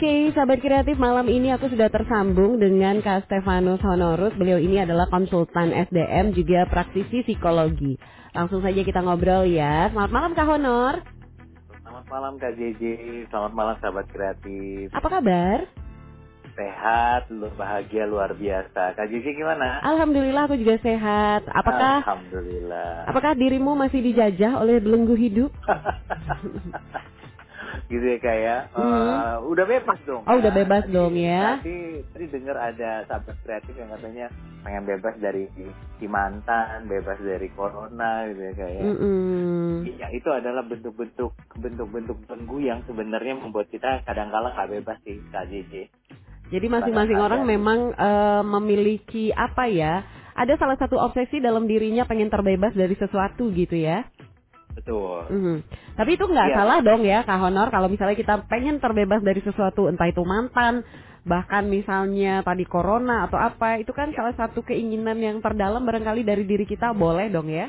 Oke, sahabat kreatif malam ini aku sudah tersambung dengan Kak Stefanus Honorus. Beliau ini adalah konsultan SDM juga praktisi psikologi. Langsung saja kita ngobrol ya. Selamat malam Kak Honor. Selamat malam Kak JJ, selamat malam sahabat kreatif. Apa kabar? Sehat, lu bahagia luar biasa. Kak JJ gimana? Alhamdulillah aku juga sehat. Apakah Alhamdulillah. apakah dirimu masih dijajah oleh belenggu hidup? gitu ya Kak ya. Hmm. Eh, udah bebas dong. Oh, udah bebas Tadi- dong ya. Tadi tadi dengar ada sahabat kreatif yang katanya pengen bebas dari si mantan, bebas dari corona gitu ya Kak ya. Mm-mm. Iya, itu adalah bentuk-bentuk bentuk-bentuk belenggu yang sebenarnya membuat kita kadang-kala nggak bebas sih Kak JJ. Jadi masing-masing orang memang eh, memiliki apa ya? Ada salah satu obsesi dalam dirinya pengen terbebas dari sesuatu gitu ya. Betul. Mhm. Tapi itu nggak Iya. salah dong ya, Kak Honor. Kalau misalnya kita pengen terbebas dari sesuatu, entah itu mantan, bahkan misalnya tadi corona atau apa, itu kan Iya. salah satu keinginan yang terdalam barangkali dari diri kita boleh dong ya.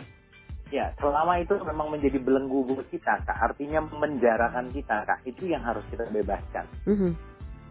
Ya, selama itu memang menjadi belenggu buat kita, Kak. Artinya memenjarakan kita, Kak. Itu yang harus kita bebaskan. Mhm.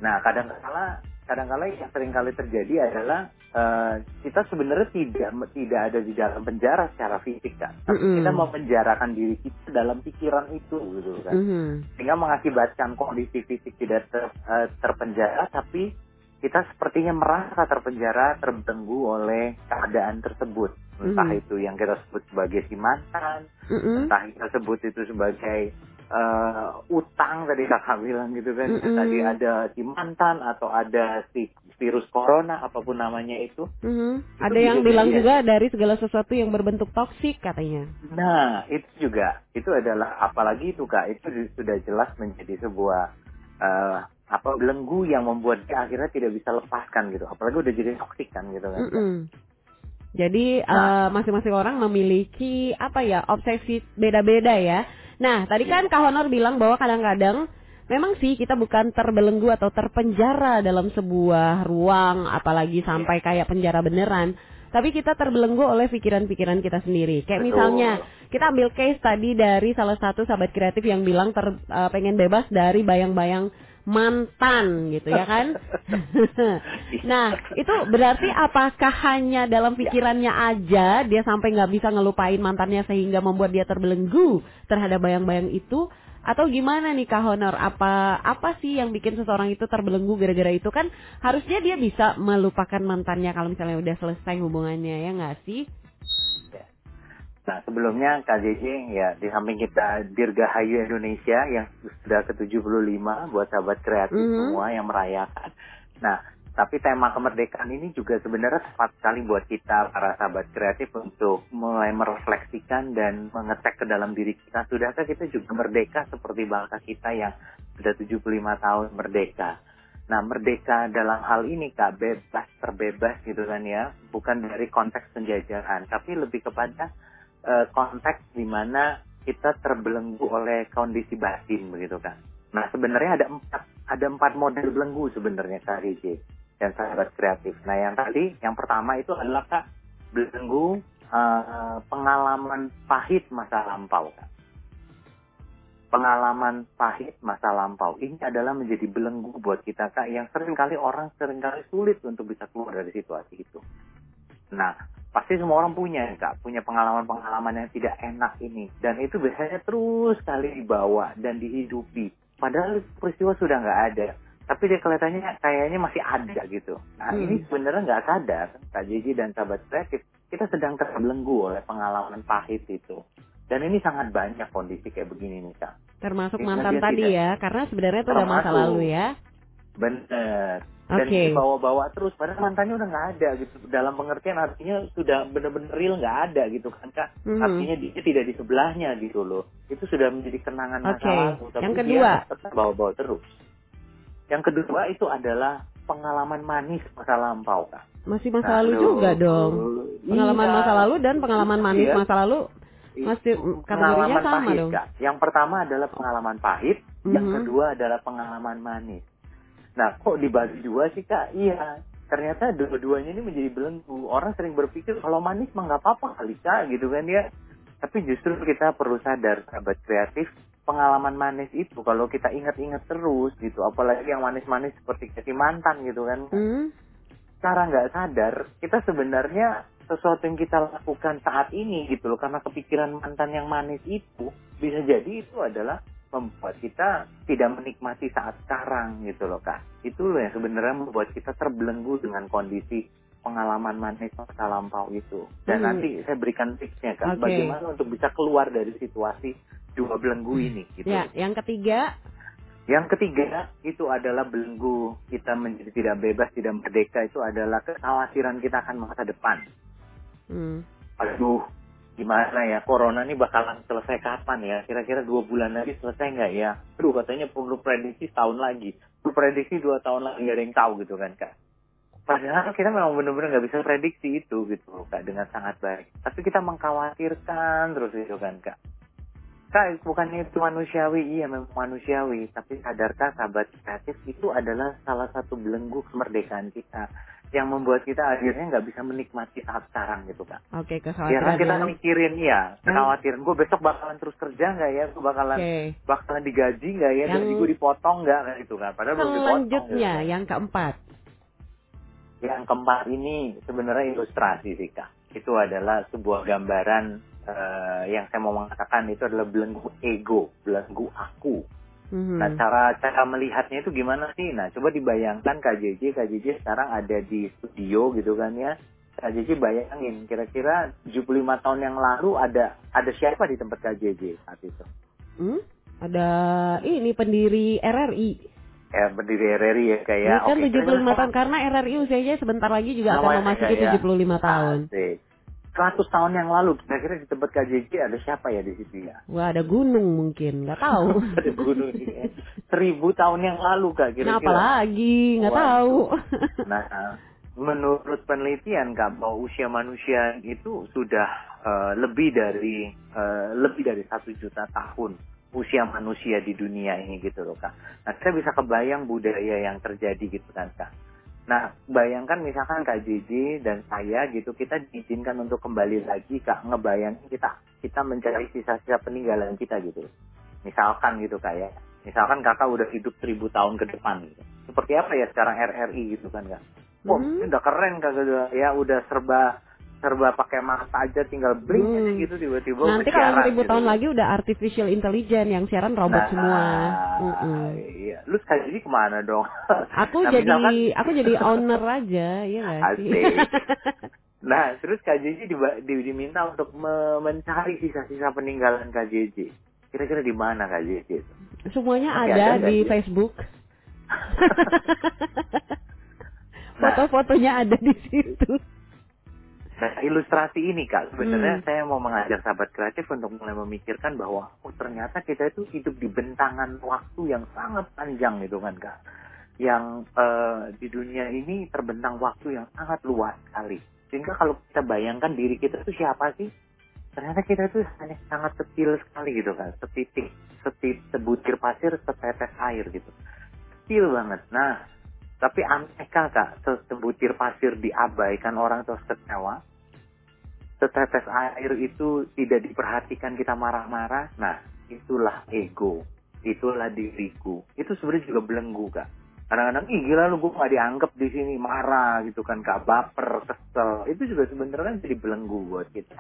Nah, kadang-kala kadang-kala yang sering kali terjadi adalah eh, kita sebenarnya tidak tidak ada di dalam penjara secara fisik, Kak. Tapi Mm-mm. kita memenjarakan diri kita dalam pikiran itu gitu kan. Mhm. Sehingga mengakibatkan kondisi fisik tidak ter- eh, terpenjara tapi kita sepertinya merasa terpenjara, terbelenggu oleh keadaan tersebut. Entah Mhm. itu yang kita sebut sebagai si mantan, Mhm. entah kita sebut itu sebagai eh, utang tadi kakak bilang gitu kan Mm-mm. tadi ada si mantan atau ada si virus corona apa pun namanya itu Mhm. Ada bisa yang jadi bilang ya. juga dari segala sesuatu yang berbentuk toksik katanya. nah itu juga itu adalah apalagi itu kak itu sudah jelas menjadi sebuah eh, apa belenggu yang membuat dia akhirnya tidak bisa lepaskan gitu apalagi udah jadi toksik kan gitu kan Mm-mm. Jadi Nah. eh, masing-masing orang memiliki apa ya obsesi beda-beda ya. Nah tadi kan Kak Honor bilang bahwa kadang-kadang memang sih kita bukan terbelenggu atau terpenjara dalam sebuah ruang, apalagi sampai kayak penjara beneran. Tapi kita terbelenggu oleh pikiran-pikiran kita sendiri. Kayak Betul. misalnya kita ambil case tadi dari salah satu sahabat kreatif yang bilang ter, eh, pengen bebas dari bayang-bayang mantan gitu ya kan. nah itu berarti apakah hanya dalam pikirannya aja dia sampai nggak bisa ngelupain mantannya sehingga membuat dia terbelenggu terhadap bayang-bayang itu? Atau gimana nih Kak Honor? Apa apa sih yang bikin seseorang itu terbelenggu gara-gara itu? Kan harusnya dia bisa melupakan mantannya kalau misalnya udah selesai hubungannya ya nggak sih Nah sebelumnya KJJ ya di samping kita Dirgahayu Indonesia yang sudah ke-75 buat sahabat kreatif Mhm. semua yang merayakan. Nah tapi tema kemerdekaan ini juga sebenarnya tepat sekali buat kita para sahabat kreatif untuk mulai merefleksikan dan mengecek ke dalam diri kita. Sudahkah kita juga merdeka seperti bangsa kita yang sudah 75 tahun merdeka? Nah, merdeka dalam hal ini Kak, bebas, terbebas gitu kan ya. Bukan dari konteks penjajahan, tapi lebih kepada eh, konteks di mana kita terbelenggu oleh kondisi batin begitu kan. Nah sebenarnya ada empat ada empat model belenggu sebenarnya Kak Riji dan sahabat kreatif. Nah yang tadi yang pertama itu adalah Kak belenggu eh, pengalaman pahit masa lampau Kak. Pengalaman pahit masa lampau ini adalah menjadi belenggu buat kita Kak yang sering kali orang sering kali sulit untuk bisa keluar dari situasi itu. Nah, pasti semua orang punya kak. Punya pengalaman-pengalaman yang tidak enak ini. Dan itu biasanya terus kali dibawa dan dihidupi. Padahal peristiwa sudah nggak ada. Tapi dia kelihatannya kayaknya masih ada gitu. Nah Hmm. ini sebenarnya nggak sadar. Kak Jiji dan sahabat kreatif kita sedang terbelenggu oleh pengalaman pahit itu. Dan ini sangat banyak kondisi kayak begini nih kak. Termasuk mantan tadi tidak- ya karena sebenarnya itu udah masa lalu ya. Bener dan Oke. dibawa-bawa terus padahal mantannya udah nggak ada gitu dalam pengertian artinya sudah bener-bener real nggak ada gitu kan kak Mhm. artinya dia tidak di sebelahnya gitu loh itu sudah menjadi kenangan masa Oke. lalu tapi Yang dia kedua? tetap bawa-bawa terus yang kedua itu adalah pengalaman manis masa lampau kak masih masa Nah, lalu aduh. juga dong pengalaman Iya. masa lalu dan pengalaman manis Iya. masa lalu Masih, Itu kategorinya pengalaman sama pahit, dong. Kak. Yang pertama adalah pengalaman pahit, yang Mhm. kedua adalah pengalaman manis. Nah, kok dibagi dua sih, Kak? Iya. Ternyata dua-duanya ini menjadi belenggu. Orang sering berpikir kalau manis mah nggak apa-apa kali, Kak, gitu kan ya. Tapi justru kita perlu sadar, sahabat kreatif, pengalaman manis itu kalau kita ingat-ingat terus gitu apalagi yang manis-manis seperti kasih mantan gitu kan Hmm? cara nggak sadar kita sebenarnya sesuatu yang kita lakukan saat ini gitu loh karena kepikiran mantan yang manis itu bisa jadi itu adalah membuat kita tidak menikmati saat sekarang gitu loh kak. Itu loh yang sebenarnya membuat kita terbelenggu dengan kondisi pengalaman manis masa lampau itu. Dan Hmm. nanti saya berikan tipsnya kak Oke. bagaimana untuk bisa keluar dari situasi dua belenggu ini gitu. Ya, yang ketiga, yang ketiga itu adalah belenggu kita menjadi tidak bebas, tidak merdeka. Itu adalah kekhawatiran kita akan masa depan. hmm, Aduh, gimana ya corona ini bakalan selesai kapan ya? Kira-kira dua bulan lagi selesai nggak ya? Aduh, katanya perlu prediksi setahun lagi. Perlu prediksi dua tahun lagi nggak ada yang tahu gitu kan kak. Padahal kita memang benar-benar nggak bisa prediksi itu gitu kak dengan sangat baik. Tapi kita mengkhawatirkan terus itu kan kak. Kak, bukannya itu manusiawi, iya memang manusiawi. Tapi sadarkah sahabat kreatif itu adalah salah satu belenggu kemerdekaan kita. Yang membuat kita akhirnya nggak bisa menikmati saat sekarang gitu kak. oke Ya kan kekhawatiran kita yang- mikirin ya, kekhawatiran gue besok bakalan terus kerja nggak ya, gue bakalan Oke. bakalan digaji nggak ya, Yang- gaji gue dipotong nggak kayak gitu kan. Padahal belum dipotong. Selanjutnya, gitu. yang keempat. Yang keempat ini sebenarnya ilustrasi sih kak. Itu adalah sebuah gambaran eh, yang saya mau mengatakan itu adalah belenggu ego, belenggu aku. Mhm. Nah cara cara melihatnya itu gimana sih? Nah coba dibayangkan KJJ, KJJ sekarang ada di studio gitu kan ya. KJJ bayangin kira-kira 75 tahun yang lalu ada ada siapa di tempat KJJ saat itu? Hmm? Ada ini pendiri RRI. Ya berdiri RRI ya Ini kayak kan oke, 75 kira-kira tahun karena RRI usianya sebentar lagi juga akan Namanya memasuki ya, ya. 75 tahun. Asik. 100 tahun yang lalu kira-kira di tempat KJJ ada siapa ya di situ ya? Wah, ada gunung mungkin, nggak tahu. ada gunung ini. Seribu tahun yang lalu kak Nah, kira-kira. apalagi nggak tahu. Nah, menurut penelitian kak bahwa usia manusia itu sudah eh, lebih dari eh, lebih dari satu juta tahun usia manusia di dunia ini gitu loh kak. Nah, kita bisa kebayang budaya yang terjadi gitu kan kak. Nah, bayangkan misalkan Kak JJ dan saya gitu, kita diizinkan untuk kembali lagi Kak, ngebayangin kita kita mencari sisa-sisa peninggalan kita gitu. Misalkan gitu Kak ya. Misalkan kakak udah hidup seribu tahun ke depan gitu. Seperti apa ya sekarang RRI gitu kan Kak. Wah, Hmm. udah keren Kak, udah, ya udah serba serba pakai mata aja tinggal blink Hmm. aja gitu tiba-tiba Nanti kalau seribu gitu. tahun lagi udah artificial intelligence yang siaran robot Nah, semua. Mm-mm. Iya, lu Kak JJ ke mana dong? Aku Nah, jadi misalkan- aku jadi owner aja, ya nggak sih? Nah, terus KJJ diba- di- diminta untuk me- mencari sisa-sisa peninggalan KJJ. Kira-kira di mana KJJ itu? Semuanya Masih ada, ada di? Facebook. Nah. Foto-fotonya ada di situ. Nah, ilustrasi ini Kak, sebenarnya Hmm. saya mau mengajak sahabat kreatif untuk mulai memikirkan bahwa oh ternyata kita itu hidup di bentangan waktu yang sangat panjang gitu kan Kak. Yang eh, di dunia ini terbentang waktu yang sangat luas sekali. Sehingga kalau kita bayangkan diri kita itu siapa sih? Ternyata kita itu hanya sangat kecil sekali gitu kan. Setitik, setitik sebutir pasir, setetes air gitu. Kecil banget. Nah, tapi anehkah kak se- sebutir pasir diabaikan orang terus kecewa? Setetes air itu tidak diperhatikan kita marah-marah. Nah, itulah ego. Itulah diriku. Itu sebenarnya juga belenggu kak. Kadang-kadang, ih gila lu gue gak dianggap di sini marah gitu kan kak, baper, kesel. Itu juga sebenarnya jadi belenggu buat kita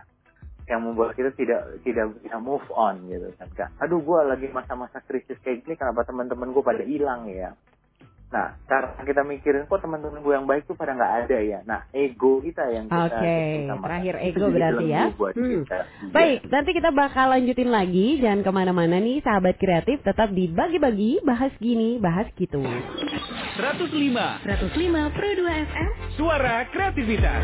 yang membuat kita tidak tidak bisa move on gitu kan kak. Aduh gue lagi masa-masa krisis kayak gini kenapa teman-teman gue pada hilang ya? Nah, cara kita mikirin kok teman-teman gue yang baik tuh pada nggak ada ya. Nah, ego kita yang kita Oke, utamakan. terakhir ego berarti ya. Hmm. kita. Iya. Baik, nanti kita bakal lanjutin lagi. Jangan ke mana-mana nih, sahabat kreatif. Tetap dibagi-bagi, bahas gini, bahas gitu. 105 105 Pro 2 FM Suara Kreativitas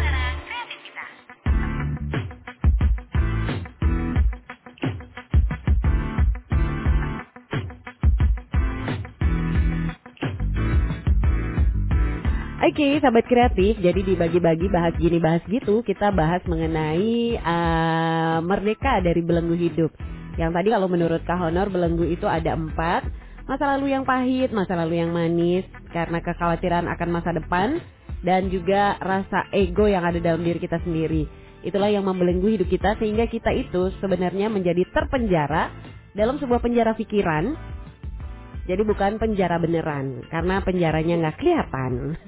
Oke, sahabat kreatif. Jadi dibagi-bagi bahas gini, bahas gitu. Kita bahas mengenai eh, merdeka dari belenggu hidup. Yang tadi kalau menurut Kak Honor, belenggu itu ada empat. Masa lalu yang pahit, masa lalu yang manis, karena kekhawatiran akan masa depan, dan juga rasa ego yang ada dalam diri kita sendiri. Itulah yang membelenggu hidup kita sehingga kita itu sebenarnya menjadi terpenjara dalam sebuah penjara pikiran. Jadi bukan penjara beneran, karena penjaranya nggak kelihatan.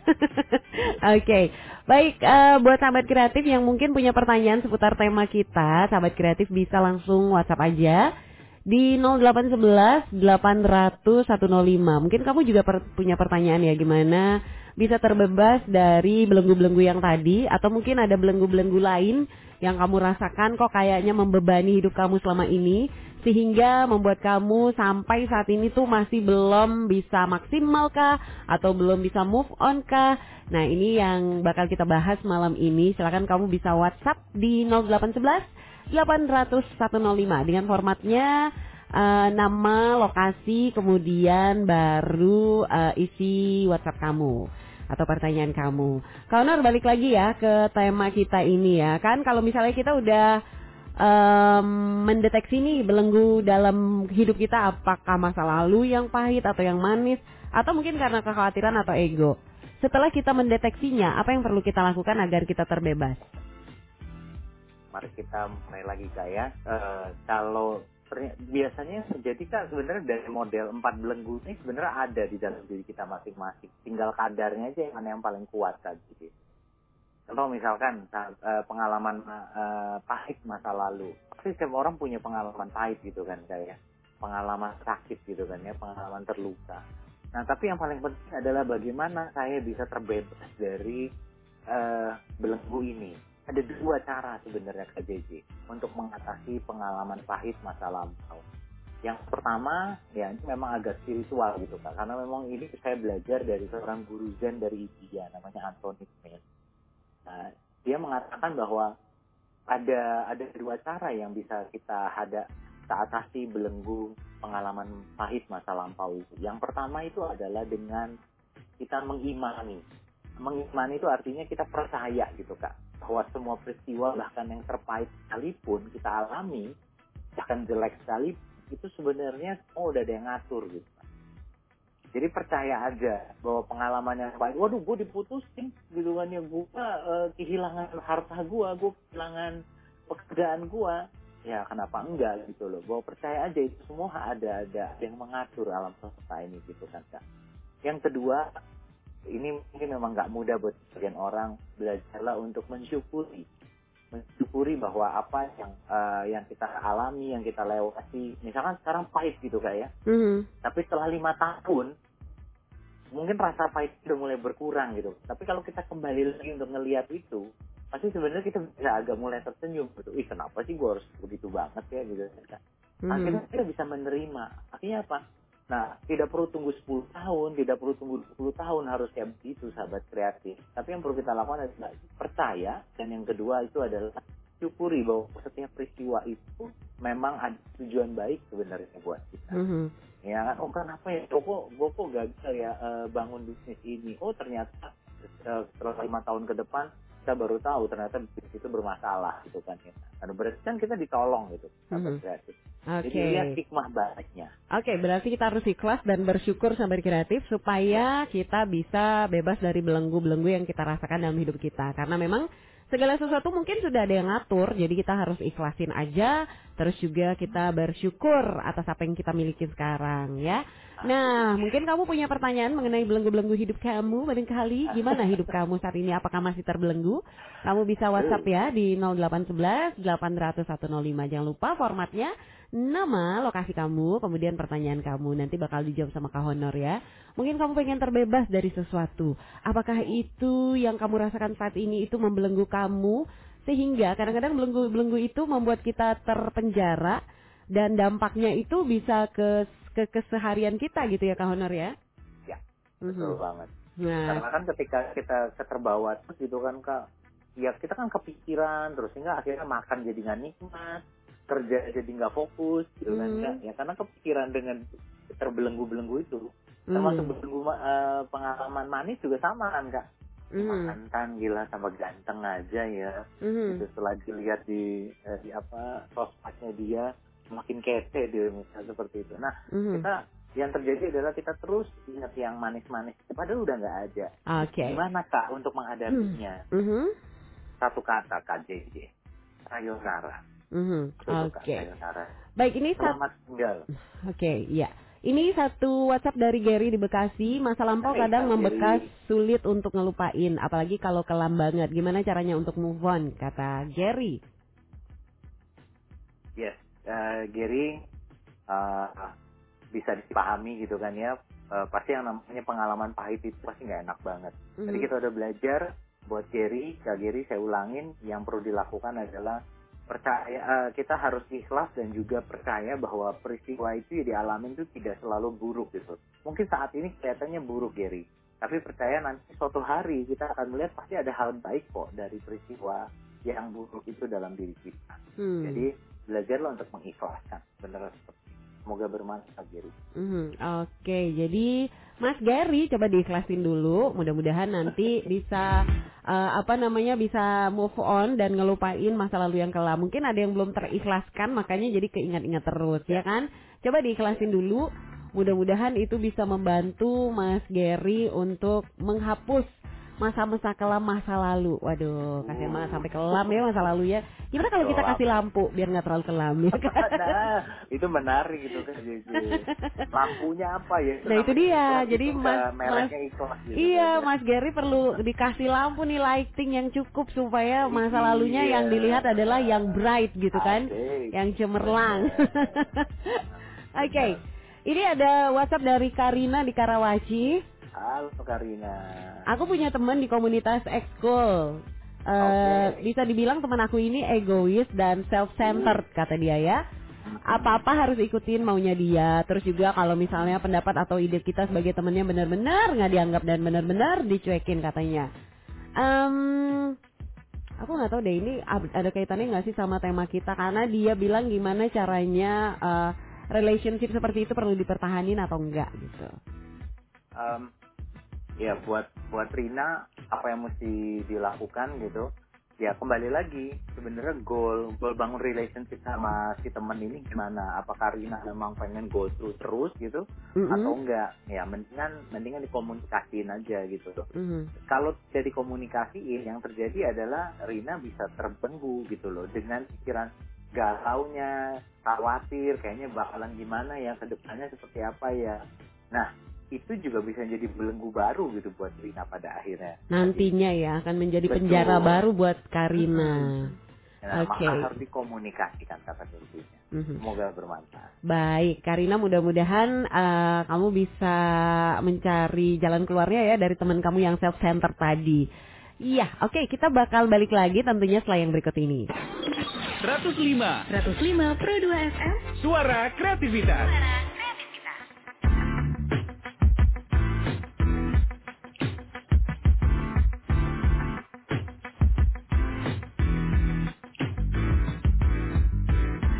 Oke, baik eh, buat sahabat kreatif yang mungkin punya pertanyaan seputar tema kita, sahabat kreatif bisa langsung WhatsApp aja di 0811 800 105. Mungkin kamu juga per- punya pertanyaan ya gimana bisa terbebas dari belenggu-belenggu yang tadi atau mungkin ada belenggu-belenggu lain yang kamu rasakan kok kayaknya membebani hidup kamu selama ini sehingga membuat kamu sampai saat ini tuh masih belum bisa maksimal kah atau belum bisa move on kah? Nah, ini yang bakal kita bahas malam ini. Silakan kamu bisa WhatsApp di 0811 800 105 dengan formatnya eh, nama, lokasi, kemudian baru eh, isi WhatsApp kamu atau pertanyaan kamu. Kaunor balik lagi ya ke tema kita ini ya. Kan kalau misalnya kita udah em, mendeteksi nih belenggu dalam hidup kita apakah masa lalu yang pahit atau yang manis atau mungkin karena kekhawatiran atau ego. Setelah kita mendeteksinya, apa yang perlu kita lakukan agar kita terbebas? Mari kita mulai lagi kak. Eh, kalau biasanya terjadi kak sebenarnya dari model empat belenggu ini sebenarnya ada di dalam diri kita masing-masing. Tinggal kadarnya aja yang mana yang paling kuat kak. Gitu. Contoh misalkan sa- eh, pengalaman eh, pahit masa lalu. Pasti setiap orang punya pengalaman pahit gitu kan kayak pengalaman sakit gitu kan ya, pengalaman terluka. Nah tapi yang paling penting adalah bagaimana saya bisa terbebas dari eh, belenggu ini. Ada dua cara sebenarnya Kak JJ untuk mengatasi pengalaman pahit masa lampau. Yang pertama, ya ini memang agak spiritual gitu Kak, karena memang ini saya belajar dari seorang guru Zen dari India, namanya Anthony Smith. Nah, dia mengatakan bahwa ada ada dua cara yang bisa kita hada kita atasi belenggu pengalaman pahit masa lampau itu. Yang pertama itu adalah dengan kita mengimani. Mengimani itu artinya kita percaya gitu kak bahwa semua peristiwa bahkan yang terpahit sekalipun kita alami bahkan jelek sekali itu sebenarnya semua udah ada yang ngatur gitu. Jadi percaya aja bahwa pengalaman yang baik, waduh gue diputusin gitu gue eh, kehilangan harta gue, gue kehilangan pekerjaan gue, ya kenapa enggak gitu loh. Bahwa percaya aja itu semua ada ada yang mengatur alam semesta ini gitu kan kak. Yang kedua ini mungkin memang nggak mudah buat sebagian orang belajarlah untuk mensyukuri mensyukuri bahwa apa yang eh, yang kita alami yang kita lewati misalkan sekarang pahit gitu kak ya. Mhm. tapi setelah lima tahun mungkin rasa pahit udah mulai berkurang gitu. Tapi kalau kita kembali lagi untuk ngelihat itu pasti sebenarnya kita bisa agak mulai tersenyum gitu. Ih kenapa sih gue harus begitu banget ya gitu kan Mhm. akhirnya kita bisa menerima. Artinya apa nah tidak perlu tunggu 10 tahun tidak perlu tunggu 20 tahun harus kayak begitu sahabat kreatif. Tapi yang perlu kita lakukan adalah percaya dan yang kedua itu adalah syukuri bahwa setiap peristiwa itu memang ada tujuan baik sebenarnya buat kita. Mhm. ya kan oh kenapa ya? Gue kok gue kok gagal ya eh, bangun bisnis ini? Oh ternyata eh, setelah lima tahun ke depan kita baru tahu ternyata bisnis itu bermasalah gitu kan ya karena berarti kan kita ditolong gitu sahabat Mhm. kreatif Oke. jadi lihat hikmah baiknya Oke, berarti kita harus ikhlas dan bersyukur sampai kreatif supaya kita bisa bebas dari belenggu-belenggu yang kita rasakan dalam hidup kita. Karena memang segala sesuatu mungkin sudah ada yang ngatur, jadi kita harus ikhlasin aja. Terus juga kita bersyukur atas apa yang kita miliki sekarang, ya. Nah, mungkin kamu punya pertanyaan mengenai belenggu-belenggu hidup kamu, barangkali gimana hidup kamu saat ini? Apakah masih terbelenggu? Kamu bisa WhatsApp ya di 0811 800 105. Jangan lupa formatnya nama, lokasi kamu, kemudian pertanyaan kamu. Nanti bakal dijawab sama Kak Honor ya. Mungkin kamu pengen terbebas dari sesuatu. Apakah itu yang kamu rasakan saat ini itu membelenggu kamu? Sehingga kadang-kadang belenggu-belenggu itu membuat kita terpenjara dan dampaknya itu bisa ke ke keseharian kita gitu ya Kak Honor ya? Ya, Mhm. betul banget Nah, karena kan ketika kita keterbawa terus gitu kan kak ya kita kan kepikiran terus sehingga akhirnya makan jadi nggak nikmat kerja jadi nggak fokus gitu kan Hmm. Kak. ya karena kepikiran dengan terbelenggu-belenggu itu mhm. termasuk belenggu ma- eh, pengalaman manis juga sama kan kak Mhm. mantan gila sama ganteng aja ya Mhm. Gitu, setelah dilihat di, eh, di apa sosmednya dia makin kece dia misalnya seperti itu nah Mhm. kita yang terjadi adalah kita terus ingat yang manis-manis padahal udah nggak ada Oke. gimana kak untuk menghadapinya Mhm. satu kata KJJ sayonara Mhm. Kak, Oke. sayonara. Baik, ini Selamat tinggal. Oke, iya. Ini satu WhatsApp dari Gary di Bekasi. Masa lampau Hai, kadang membekas, Gary. sulit untuk ngelupain, apalagi kalau kelam banget. Gimana caranya untuk move on? Kata Gary. Yes, eh, Gary eh, bisa dipahami gitu kan ya. Eh, pasti yang namanya pengalaman pahit itu pasti nggak enak banget. Jadi Mhm. kita udah belajar buat Gary, Kak Gary saya ulangin yang perlu dilakukan adalah percaya eh, kita harus ikhlas dan juga percaya bahwa peristiwa itu ya dialamin itu tidak selalu buruk gitu. Mungkin saat ini kelihatannya buruk Gary, tapi percaya nanti suatu hari kita akan melihat pasti ada hal baik kok dari peristiwa yang buruk itu dalam diri kita. Hmm. Jadi belajarlah untuk mengikhlaskan. Benar. Semoga bermanfaat Gary. Mhm, Oke, jadi Mas Gary coba diikhlasin dulu. Mudah-mudahan nanti bisa eh, apa namanya bisa move on dan ngelupain masa lalu yang kelam. Mungkin ada yang belum terikhlaskan, makanya jadi keingat-ingat terus, ya kan? Coba diikhlasin dulu. Mudah-mudahan itu bisa membantu Mas Gary untuk menghapus masa-masa kelam masa lalu. Waduh, kasihan banget sampai kelam ya masa lalu ya. Gimana kalau kita kasih lampu biar nggak terlalu kelam ya kan? nah, itu menarik gitu kan. Lampunya apa ya? Nah, itu dia. Jadi, gitu, Mas- ikhlas gitu. Iya, Mas Gary perlu dikasih lampu nih lighting yang cukup supaya masa lalunya Iya. yang dilihat adalah yang bright gitu kan, Asik. yang cemerlang. Oke, ini ada WhatsApp dari Karina di Karawaci. Halo Karina. Aku punya teman di komunitas ekskul. Eh, Oke. Bisa dibilang teman aku ini egois dan self-centered kata dia ya. Apa-apa harus ikutin maunya dia. Terus juga kalau misalnya pendapat atau ide kita sebagai temannya benar-benar nggak dianggap dan benar-benar dicuekin katanya. Em, aku nggak tahu deh ini ada kaitannya nggak sih sama tema kita karena dia bilang gimana caranya eh, relationship seperti itu perlu dipertahanin atau enggak gitu. Em, ya buat buat Rina apa yang mesti dilakukan gitu. Ya kembali lagi sebenarnya goal goal bangun relationship sama si temen ini gimana? Apakah Rina memang pengen go through terus gitu Mm-mm. atau enggak? Ya mendingan mendingan dikomunikasiin aja gitu. Loh Mhm. kalau jadi komunikasiin yang terjadi adalah Rina bisa terbenggu gitu loh dengan pikiran galaunya khawatir kayaknya bakalan gimana ya ke depannya seperti apa ya. Nah itu juga bisa jadi belenggu baru gitu buat Rina pada akhirnya Nantinya ya akan menjadi Betul. penjara baru buat Karina. nah, Oke. maka harus dikomunikasikan kata kuncinya Mhm. semoga bermanfaat Baik, Karina mudah-mudahan eh, kamu bisa mencari jalan keluarnya ya dari teman kamu yang self center tadi. Iya, oke kita bakal balik lagi tentunya setelah yang berikut ini. 105 105 Pro 2 FM. Suara kreativitas.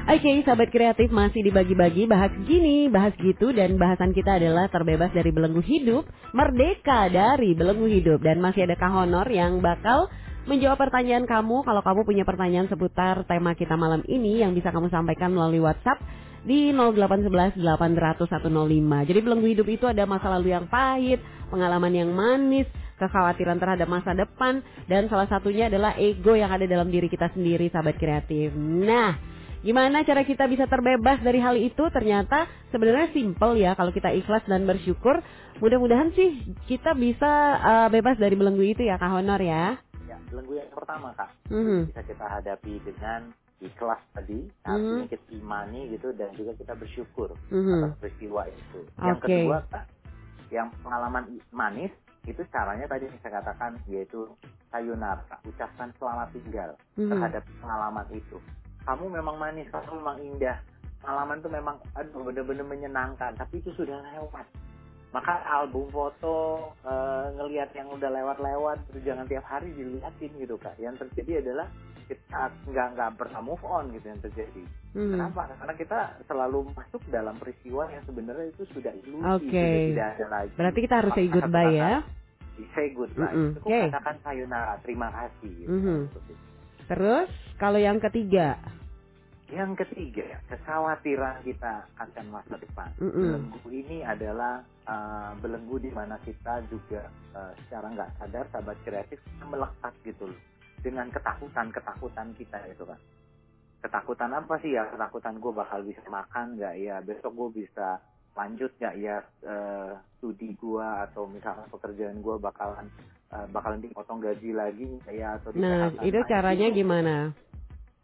Oke, sahabat kreatif masih dibagi-bagi bahas gini, bahas gitu dan bahasan kita adalah terbebas dari belenggu hidup, merdeka dari belenggu hidup dan masih ada Kak Honor yang bakal menjawab pertanyaan kamu kalau kamu punya pertanyaan seputar tema kita malam ini yang bisa kamu sampaikan melalui WhatsApp di 0811 800 105. Jadi belenggu hidup itu ada masa lalu yang pahit, pengalaman yang manis, kekhawatiran terhadap masa depan dan salah satunya adalah ego yang ada dalam diri kita sendiri sahabat kreatif. Nah, Gimana cara kita bisa terbebas dari hal itu? Ternyata sebenarnya simple ya kalau kita ikhlas dan bersyukur. Mudah-mudahan sih kita bisa uh, bebas dari belenggu itu ya Kak Honor ya. ya belenggu yang pertama kak Mhm. bisa kita hadapi dengan ikhlas tadi Mhm. artinya kita imani gitu dan juga kita bersyukur Mhm. atas peristiwa itu yang Oke. kedua kak yang pengalaman manis itu caranya tadi saya katakan yaitu sayonara ucapkan selamat tinggal Mhm. terhadap pengalaman itu kamu memang manis kamu memang indah pengalaman itu memang aduh bener-bener menyenangkan tapi itu sudah lewat maka album foto eh, ngelihat yang udah lewat-lewat jangan tiap hari dilihatin gitu kak yang terjadi adalah kita nggak nggak pernah move on gitu yang terjadi Mhm. kenapa karena kita selalu masuk dalam peristiwa yang sebenarnya itu sudah ilusi Oke. sudah tidak ada lagi Berarti kita harus say goodbye ya. say goodbye Mm-mm. Cukup Oke. katakan sayonara terima kasih gitu. Seperti itu. Terus kalau yang ketiga, Yang ketiga, kekhawatiran kita akan masa depan. Mm-mm. Belenggu ini adalah uh, belenggu di mana kita juga uh, secara nggak sadar sahabat kreatif melekat gitu loh dengan ketakutan-ketakutan kita itu kan. ketakutan apa sih ya ketakutan gue bakal bisa makan nggak ya besok gue bisa lanjut nggak ya eh, studi gue atau misalnya pekerjaan gue bakalan eh, bakalan dipotong gaji lagi ya atau di Nah, itu caranya gimana?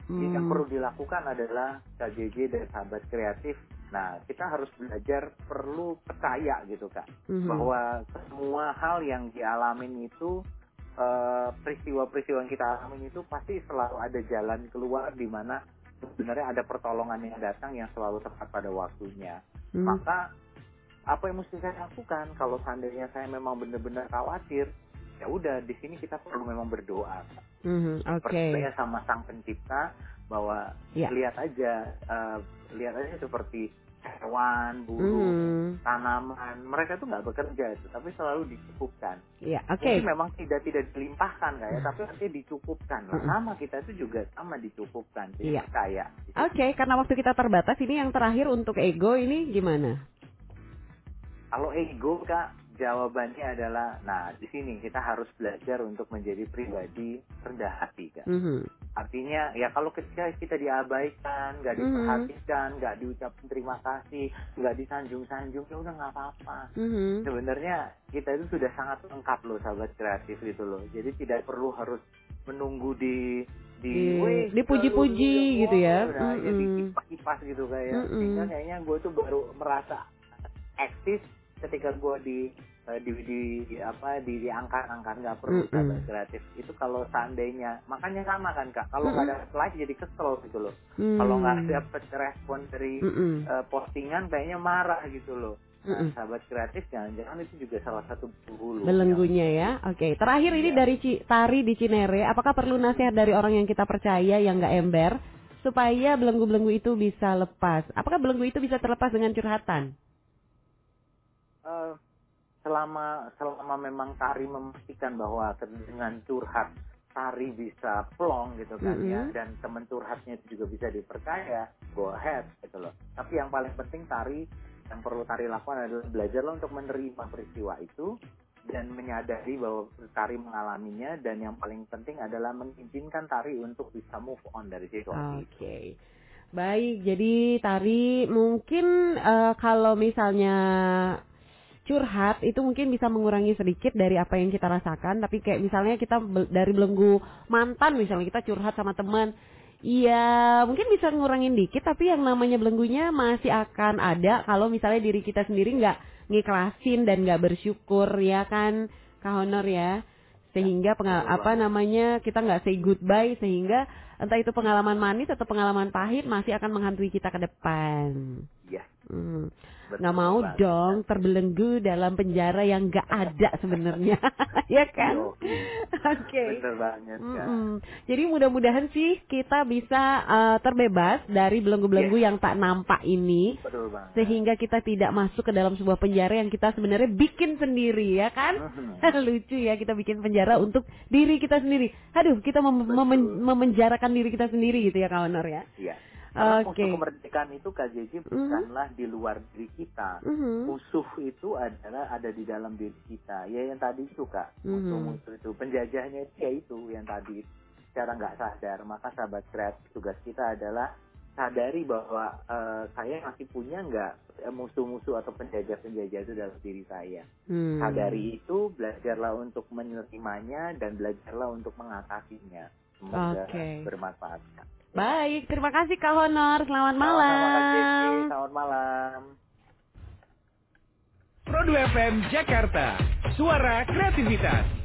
yang Hmm. perlu dilakukan adalah KJJ dan sahabat kreatif. Nah, kita harus belajar perlu percaya gitu kak, Mhm. bahwa semua hal yang dialamin itu eh, peristiwa-peristiwa yang kita alamin itu pasti selalu ada jalan keluar di mana sebenarnya ada pertolongan yang datang yang selalu tepat pada waktunya. Hmm. Maka apa yang mesti saya lakukan kalau seandainya saya memang benar-benar khawatir, ya udah di sini kita perlu memang berdoa. Mhm, Oke. percaya sama sang pencipta bahwa Ya. lihat aja eh, lihat aja seperti hewan, burung, Mhm. tanaman, mereka tuh nggak bekerja itu, tapi selalu dicukupkan. Ya, oke. Mungkin memang tidak tidak dilimpahkan kayak, Hmm. tapi artinya dicukupkan. Nah, Mm-mm. sama kita itu juga sama dicukupkan, jadi Iya. percaya. Oke, karena waktu kita terbatas, ini yang terakhir untuk ego ini gimana? Kalau ego kak, jawabannya adalah, nah di sini kita harus belajar untuk menjadi pribadi rendah hati kak. Mhm. Artinya ya kalau ketika kita diabaikan, nggak Mhm. diperhatikan, nggak diucapkan terima kasih, nggak disanjung-sanjung, ya udah nggak apa-apa. Mhm. Sebenarnya kita itu sudah sangat lengkap loh sahabat kreatif itu loh. Jadi tidak perlu harus menunggu di Di- "Wih, dipuji-puji gitu ya. Nah, ya Mm-mm. dikipas-kipas gitu kayak. Mm-mm. Sehingga kayaknya gue tuh baru merasa eksis ketika gue di eh, di, di, di apa di diangkat-angkat nggak perlu Mm-mm. sahabat kreatif itu kalau seandainya makanya sama kan kak kalau nggak Mm-mm. ada like jadi kesel gitu loh Hmm. kalau nggak dapet respon dari Mm-mm. eh, postingan kayaknya marah gitu loh nah, Mm-mm. sahabat kreatif jangan-jangan itu juga salah satu hulu Belenggunya ya. Oke, terakhir ini Iya. dari Ci- Tari di Cinere, apakah perlu nasihat dari orang yang kita percaya yang nggak ember supaya belenggu-belenggu itu bisa lepas? Apakah belenggu itu bisa terlepas dengan curhatan? Eh, selama selama memang Tari memastikan bahwa dengan curhat Tari bisa plong gitu kan ya Mm-mm. dan teman curhatnya itu juga bisa dipercaya go ahead gitu loh tapi yang paling penting Tari yang perlu Tari lakukan adalah belajarlah untuk menerima peristiwa itu dan menyadari bahwa Tari mengalaminya dan yang paling penting adalah mengizinkan Tari untuk bisa move on dari situasi itu. Oke. Baik, jadi Tari mungkin eh, kalau misalnya curhat itu mungkin bisa mengurangi sedikit dari apa yang kita rasakan, tapi kayak misalnya kita dari belenggu mantan misalnya kita curhat sama teman, Iya, mungkin bisa ngurangin dikit, tapi yang namanya belenggunya masih akan ada kalau misalnya diri kita sendiri nggak ngiklasin dan nggak bersyukur, ya kan, Kak Honor ya. Sehingga pengal- betul apa namanya kita nggak say goodbye, sehingga entah itu pengalaman manis atau pengalaman pahit masih akan menghantui kita ke depan. Iya, Hmm. Nggak mau banget. dong terbelenggu dalam penjara yang nggak ada sebenarnya, ya kan? Oke. Bener banget kan. Mm-mm. Jadi mudah-mudahan sih kita bisa uh, terbebas dari belenggu-belenggu yang tak nampak ini Betul banget. sehingga kita tidak masuk ke dalam sebuah penjara yang kita sebenarnya bikin sendiri ya kan? Mhm. Lucu ya kita bikin penjara untuk diri kita sendiri. Aduh, kita mem- memen- memenjarakan diri kita sendiri gitu ya kawan Honor ya. Iya. Karena Oke. musuh kemerdekaan itu KJJ Mhm. bukanlah di luar diri kita. Mhm. Musuh itu adalah ada di dalam diri kita. Ya yang tadi itu kak, Mhm. musuh-musuh itu penjajahnya itu ya itu yang tadi secara nggak sadar. Maka sahabat kreatif tugas kita adalah sadari bahwa eh, saya masih punya nggak eh, musuh-musuh atau penjajah-penjajah itu dalam diri saya. Hmm. Sadari itu, belajarlah untuk menerimanya dan belajarlah untuk mengatasinya. Semoga Oke. bermanfaat. Kak. Baik, terima kasih Kak Honor. Selamat malam. Selamat malam. Pro 2 FM Jakarta. Suara kreativitas.